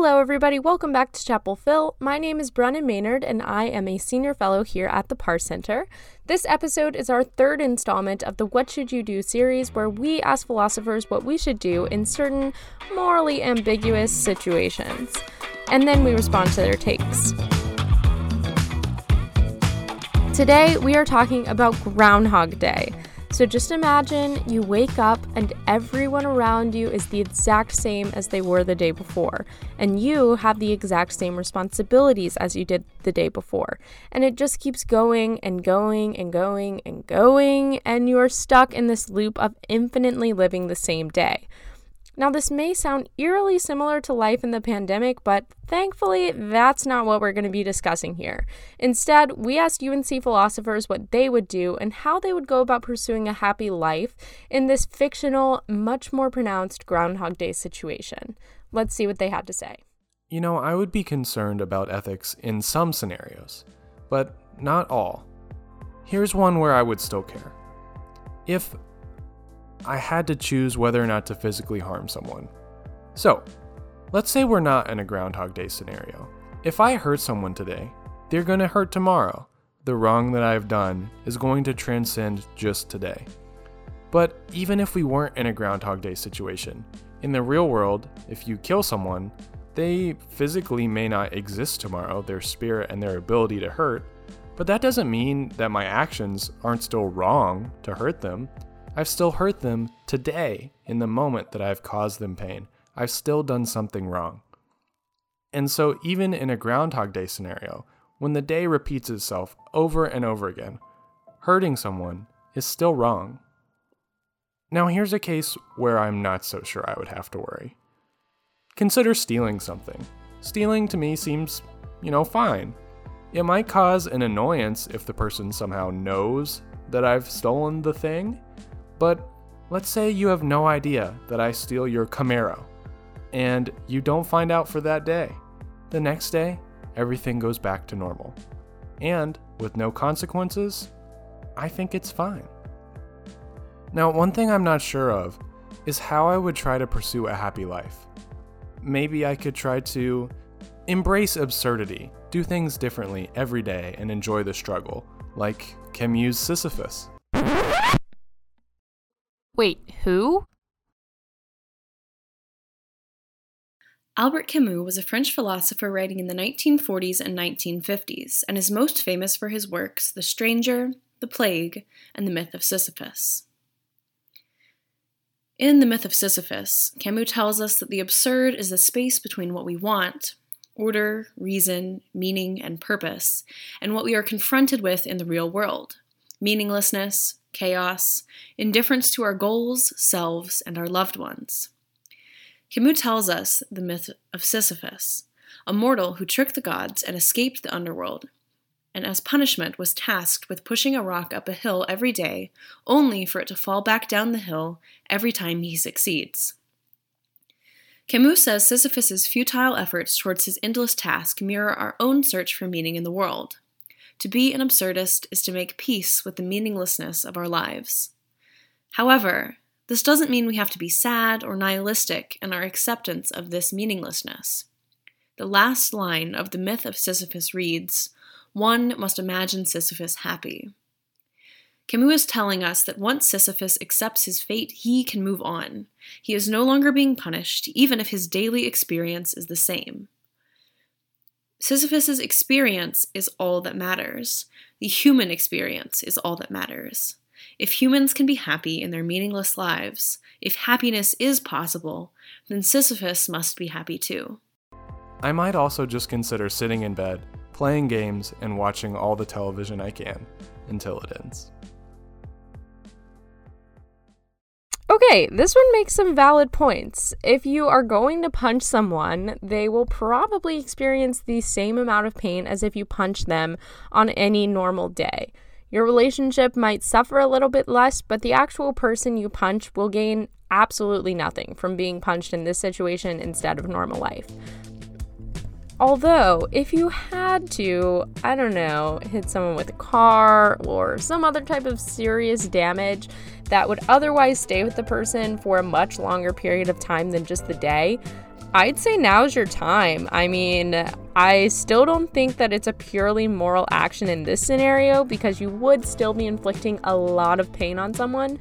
Hello, everybody. Welcome back to Chapel Phil. My name is Brennan Maynard, and I am a senior fellow here at the Parr Center. This episode is our third installment of the What Should You Do series, where we ask philosophers what we should do in certain morally ambiguous situations. And then we respond to their takes. Today, we are talking about Groundhog Day. So just imagine you wake up and everyone around you is the exact same as they were the day before, and you have the exact same responsibilities as you did the day before. And it just keeps going and going and going and going, and you are stuck in this loop of infinitely living the same day. Now, this may sound eerily similar to life in the pandemic, but thankfully, that's not what we're going to be discussing here. Instead, we asked UNC philosophers what they would do and how they would go about pursuing a happy life in this fictional, much more pronounced Groundhog Day situation. Let's see what they had to say. You know, I would be concerned about ethics in some scenarios, but not all. Here's one where I would still care. If I had to choose whether or not to physically harm someone. So, let's say we're not in a Groundhog Day scenario. If I hurt someone today, they're going to hurt tomorrow. The wrong that I've done is going to transcend just today. But even if we weren't in a Groundhog Day situation, in the real world, if you kill someone, they physically may not exist tomorrow, their spirit and their ability to hurt, but that doesn't mean that my actions aren't still wrong to hurt them. I've still hurt them today in the moment that I've caused them pain. I've still done something wrong. And so, even in a Groundhog Day scenario, when the day repeats itself over and over again, hurting someone is still wrong. Now, here's a case where I'm not so sure I would have to worry. Consider stealing something. Stealing to me seems, you know, fine. It might cause an annoyance if the person somehow knows that I've stolen the thing, but let's say you have no idea that I steal your Camaro, and you don't find out for that day. The next day, everything goes back to normal. And with no consequences, I think it's fine. Now, one thing I'm not sure of is how I would try to pursue a happy life. Maybe I could try to embrace absurdity, do things differently every day, and enjoy the struggle, like Camus' Sisyphus. Wait, who? Albert Camus was a French philosopher writing in the 1940s and 1950s, and is most famous for his works The Stranger, The Plague, and The Myth of Sisyphus. In The Myth of Sisyphus, Camus tells us that the absurd is the space between what we want, order, reason, meaning, and purpose, and what we are confronted with in the real world meaninglessness, chaos, indifference to our goals, selves, and our loved ones. Camus tells us the myth of Sisyphus, a mortal who tricked the gods and escaped the underworld, and as punishment was tasked with pushing a rock up a hill every day, only for it to fall back down the hill every time he succeeds. Camus says Sisyphus's futile efforts towards his endless task mirror our own search for meaning in the world. To be an absurdist is to make peace with the meaninglessness of our lives. However, this doesn't mean we have to be sad or nihilistic in our acceptance of this meaninglessness. The last line of the myth of Sisyphus reads One must imagine Sisyphus happy. Camus is telling us that once Sisyphus accepts his fate, he can move on. He is no longer being punished, even if his daily experience is the same. Sisyphus's experience is all that matters. The human experience is all that matters. If humans can be happy in their meaningless lives, if happiness is possible, then Sisyphus must be happy too. I might also just consider sitting in bed, playing games, and watching all the television I can until it ends. Okay, this one makes some valid points. If you are going to punch someone, they will probably experience the same amount of pain as if you punch them on any normal day. Your relationship might suffer a little bit less, but the actual person you punch will gain absolutely nothing from being punched in this situation instead of normal life. Although, if you had to, I don't know, hit someone with a car or some other type of serious damage that would otherwise stay with the person for a much longer period of time than just the day, I'd say now's your time. I mean, I still don't think that it's a purely moral action in this scenario because you would still be inflicting a lot of pain on someone.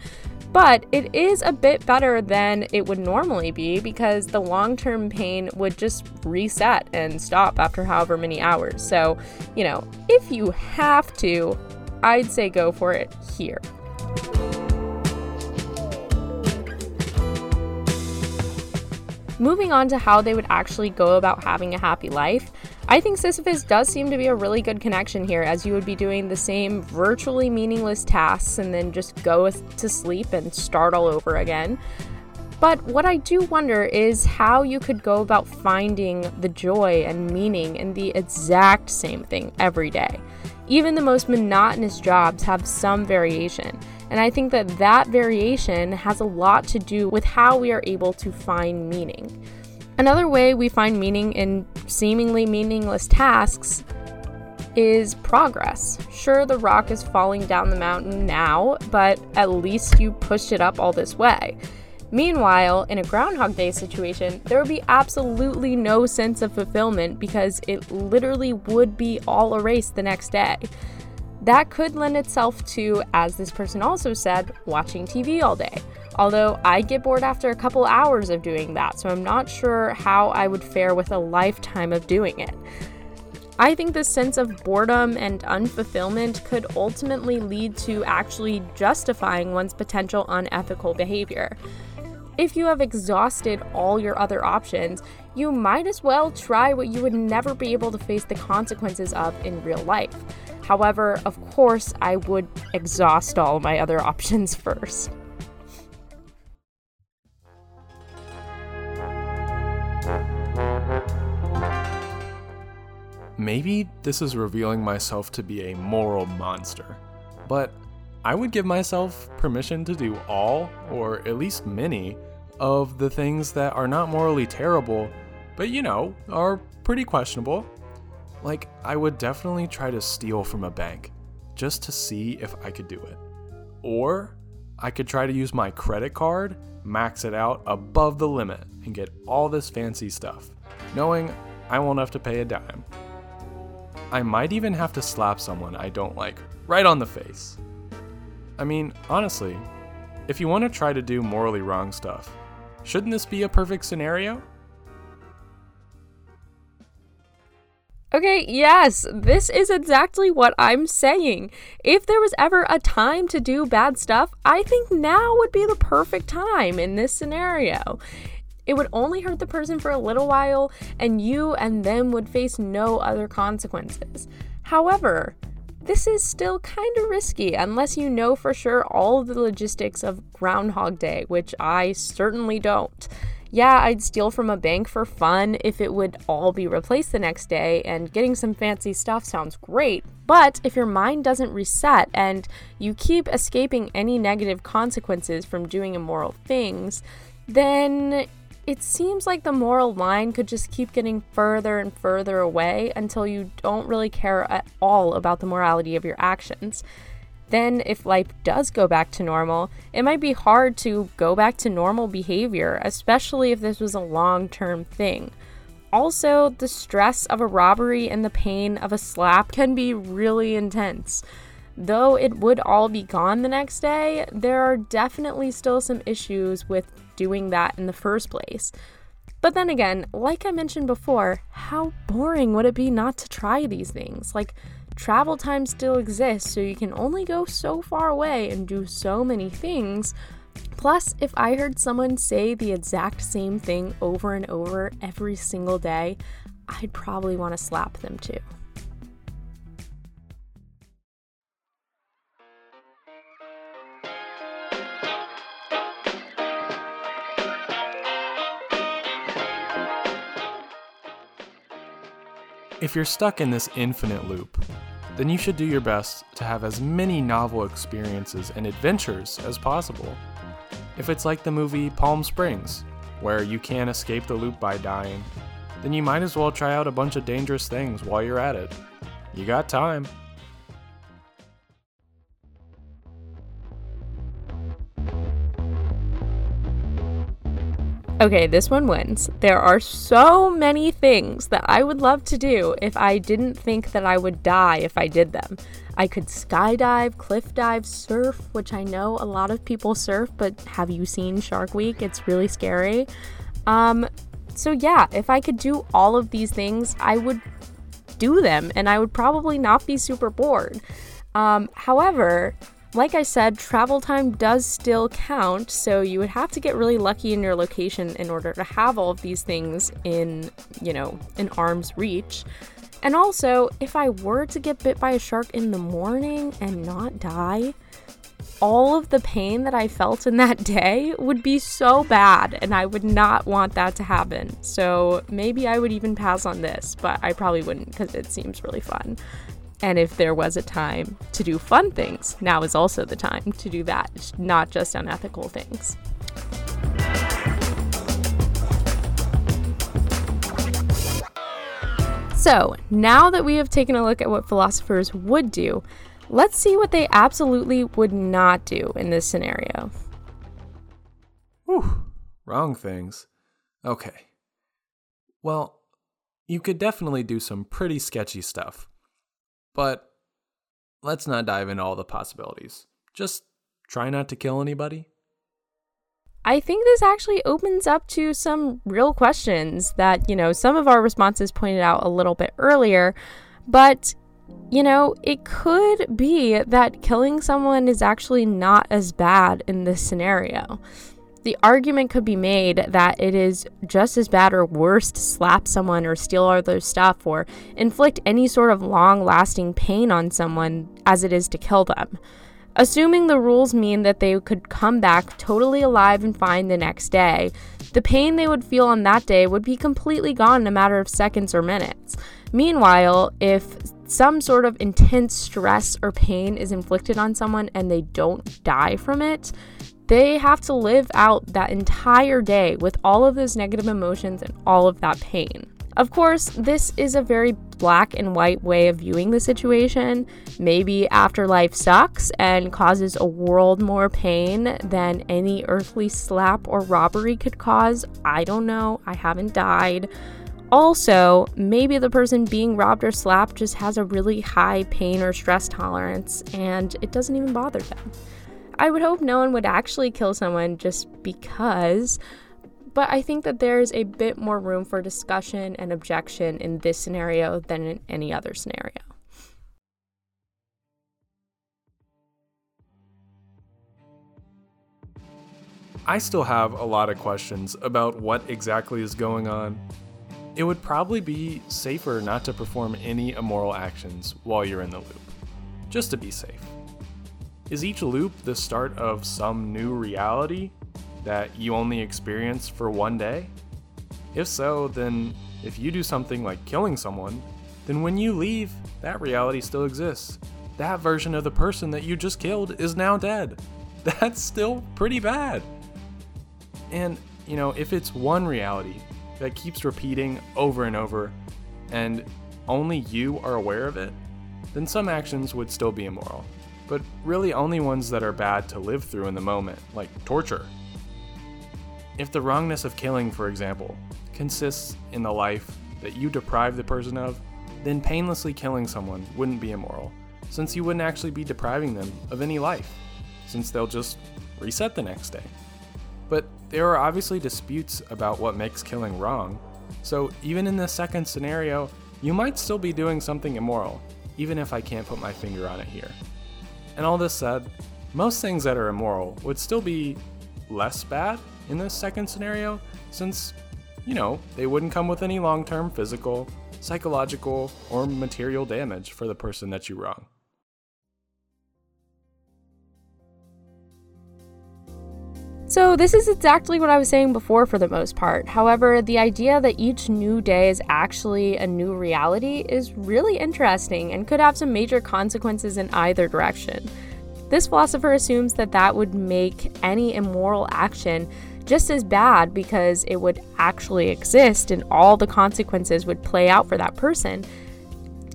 But it is a bit better than it would normally be because the long term pain would just reset and stop after however many hours. So, you know, if you have to, I'd say go for it here. Moving on to how they would actually go about having a happy life, I think Sisyphus does seem to be a really good connection here, as you would be doing the same virtually meaningless tasks and then just go to sleep and start all over again. But what I do wonder is how you could go about finding the joy and meaning in the exact same thing every day. Even the most monotonous jobs have some variation. And I think that that variation has a lot to do with how we are able to find meaning. Another way we find meaning in seemingly meaningless tasks is progress. Sure, the rock is falling down the mountain now, but at least you pushed it up all this way. Meanwhile, in a Groundhog Day situation, there would be absolutely no sense of fulfillment because it literally would be all erased the next day. That could lend itself to, as this person also said, watching TV all day. Although I get bored after a couple hours of doing that, so I'm not sure how I would fare with a lifetime of doing it. I think this sense of boredom and unfulfillment could ultimately lead to actually justifying one's potential unethical behavior. If you have exhausted all your other options, you might as well try what you would never be able to face the consequences of in real life. However, of course, I would exhaust all my other options first. Maybe this is revealing myself to be a moral monster, but I would give myself permission to do all, or at least many, of the things that are not morally terrible, but you know, are pretty questionable. Like, I would definitely try to steal from a bank just to see if I could do it. Or I could try to use my credit card, max it out above the limit, and get all this fancy stuff, knowing I won't have to pay a dime. I might even have to slap someone I don't like right on the face. I mean, honestly, if you want to try to do morally wrong stuff, shouldn't this be a perfect scenario? Okay, yes, this is exactly what I'm saying. If there was ever a time to do bad stuff, I think now would be the perfect time in this scenario. It would only hurt the person for a little while, and you and them would face no other consequences. However, this is still kind of risky unless you know for sure all the logistics of Groundhog Day, which I certainly don't yeah, I'd steal from a bank for fun if it would all be replaced the next day, and getting some fancy stuff sounds great. But if your mind doesn't reset and you keep escaping any negative consequences from doing immoral things, then it seems like the moral line could just keep getting further and further away until you don't really care at all about the morality of your actions then if life does go back to normal, it might be hard to go back to normal behavior, especially if this was a long term thing. Also, the stress of a robbery and the pain of a slap can be really intense. Though it would all be gone the next day, there are definitely still some issues with doing that in the first place. But then again, like I mentioned before, how boring would it be not to try these things? Like, travel time still exists, so you can only go so far away and do so many things. Plus, if I heard someone say the exact same thing over and over every single day, I'd probably want to slap them too. If you're stuck in this infinite loop, then you should do your best to have as many novel experiences and adventures as possible. If it's like the movie Palm Springs, where you can't escape the loop by dying, then you might as well try out a bunch of dangerous things while you're at it. You got time. Okay, this one wins. There are so many things that I would love to do if I didn't think that I would die if I did them. I could skydive, cliff dive, surf, which I know a lot of people surf, but have you seen Shark Week? It's really scary. Um, so, yeah, if I could do all of these things, I would do them and I would probably not be super bored. Um, however, like I said, travel time does still count, so you would have to get really lucky in your location in order to have all of these things in, you know, in arm's reach. And also, if I were to get bit by a shark in the morning and not die, all of the pain that I felt in that day would be so bad, and I would not want that to happen. So maybe I would even pass on this, but I probably wouldn't because it seems really fun. And if there was a time to do fun things, now is also the time to do that, not just unethical things. So, now that we have taken a look at what philosophers would do, let's see what they absolutely would not do in this scenario. Whew, wrong things. Okay. Well, you could definitely do some pretty sketchy stuff. But let's not dive into all the possibilities. Just try not to kill anybody. I think this actually opens up to some real questions that, you know, some of our responses pointed out a little bit earlier. But, you know, it could be that killing someone is actually not as bad in this scenario the argument could be made that it is just as bad or worse to slap someone or steal all their stuff or inflict any sort of long lasting pain on someone as it is to kill them. Assuming the rules mean that they could come back totally alive and fine the next day, the pain they would feel on that day would be completely gone in a matter of seconds or minutes. Meanwhile, if some sort of intense stress or pain is inflicted on someone and they don't die from it, they have to live out that entire day with all of those negative emotions and all of that pain. Of course, this is a very black and white way of viewing the situation. Maybe afterlife sucks and causes a world more pain than any earthly slap or robbery could cause. I don't know. I haven't died. Also, maybe the person being robbed or slapped just has a really high pain or stress tolerance and it doesn't even bother them. I would hope no one would actually kill someone just because, but I think that there's a bit more room for discussion and objection in this scenario than in any other scenario. I still have a lot of questions about what exactly is going on. It would probably be safer not to perform any immoral actions while you're in the loop, just to be safe. Is each loop the start of some new reality that you only experience for one day? If so, then if you do something like killing someone, then when you leave, that reality still exists. That version of the person that you just killed is now dead. That's still pretty bad. And, you know, if it's one reality that keeps repeating over and over, and only you are aware of it, then some actions would still be immoral but really only ones that are bad to live through in the moment, like torture. If the wrongness of killing, for example, consists in the life that you deprive the person of, then painlessly killing someone wouldn't be immoral, since you wouldn't actually be depriving them of any life, since they'll just reset the next day. But there are obviously disputes about what makes killing wrong, so even in the second scenario, you might still be doing something immoral, even if I can't put my finger on it here. And all this said, most things that are immoral would still be less bad in this second scenario, since, you know, they wouldn't come with any long term physical, psychological, or material damage for the person that you wrong. So, this is exactly what I was saying before for the most part. However, the idea that each new day is actually a new reality is really interesting and could have some major consequences in either direction. This philosopher assumes that that would make any immoral action just as bad because it would actually exist and all the consequences would play out for that person.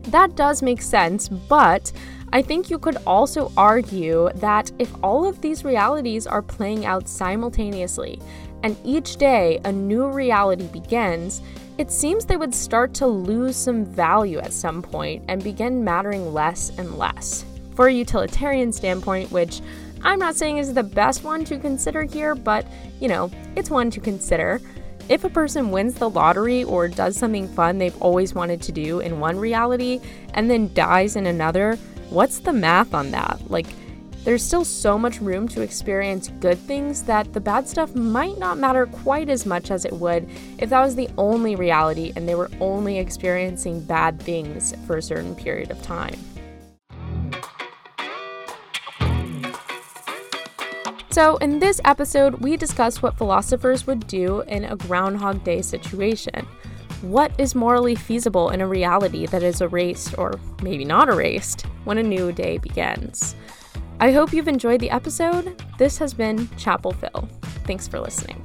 That does make sense, but I think you could also argue that if all of these realities are playing out simultaneously, and each day a new reality begins, it seems they would start to lose some value at some point and begin mattering less and less. For a utilitarian standpoint, which I'm not saying is the best one to consider here, but you know, it's one to consider. If a person wins the lottery or does something fun they've always wanted to do in one reality and then dies in another, what's the math on that? Like, there's still so much room to experience good things that the bad stuff might not matter quite as much as it would if that was the only reality and they were only experiencing bad things for a certain period of time. So, in this episode, we discuss what philosophers would do in a Groundhog Day situation. What is morally feasible in a reality that is erased, or maybe not erased, when a new day begins? I hope you've enjoyed the episode. This has been Chapel Phil. Thanks for listening.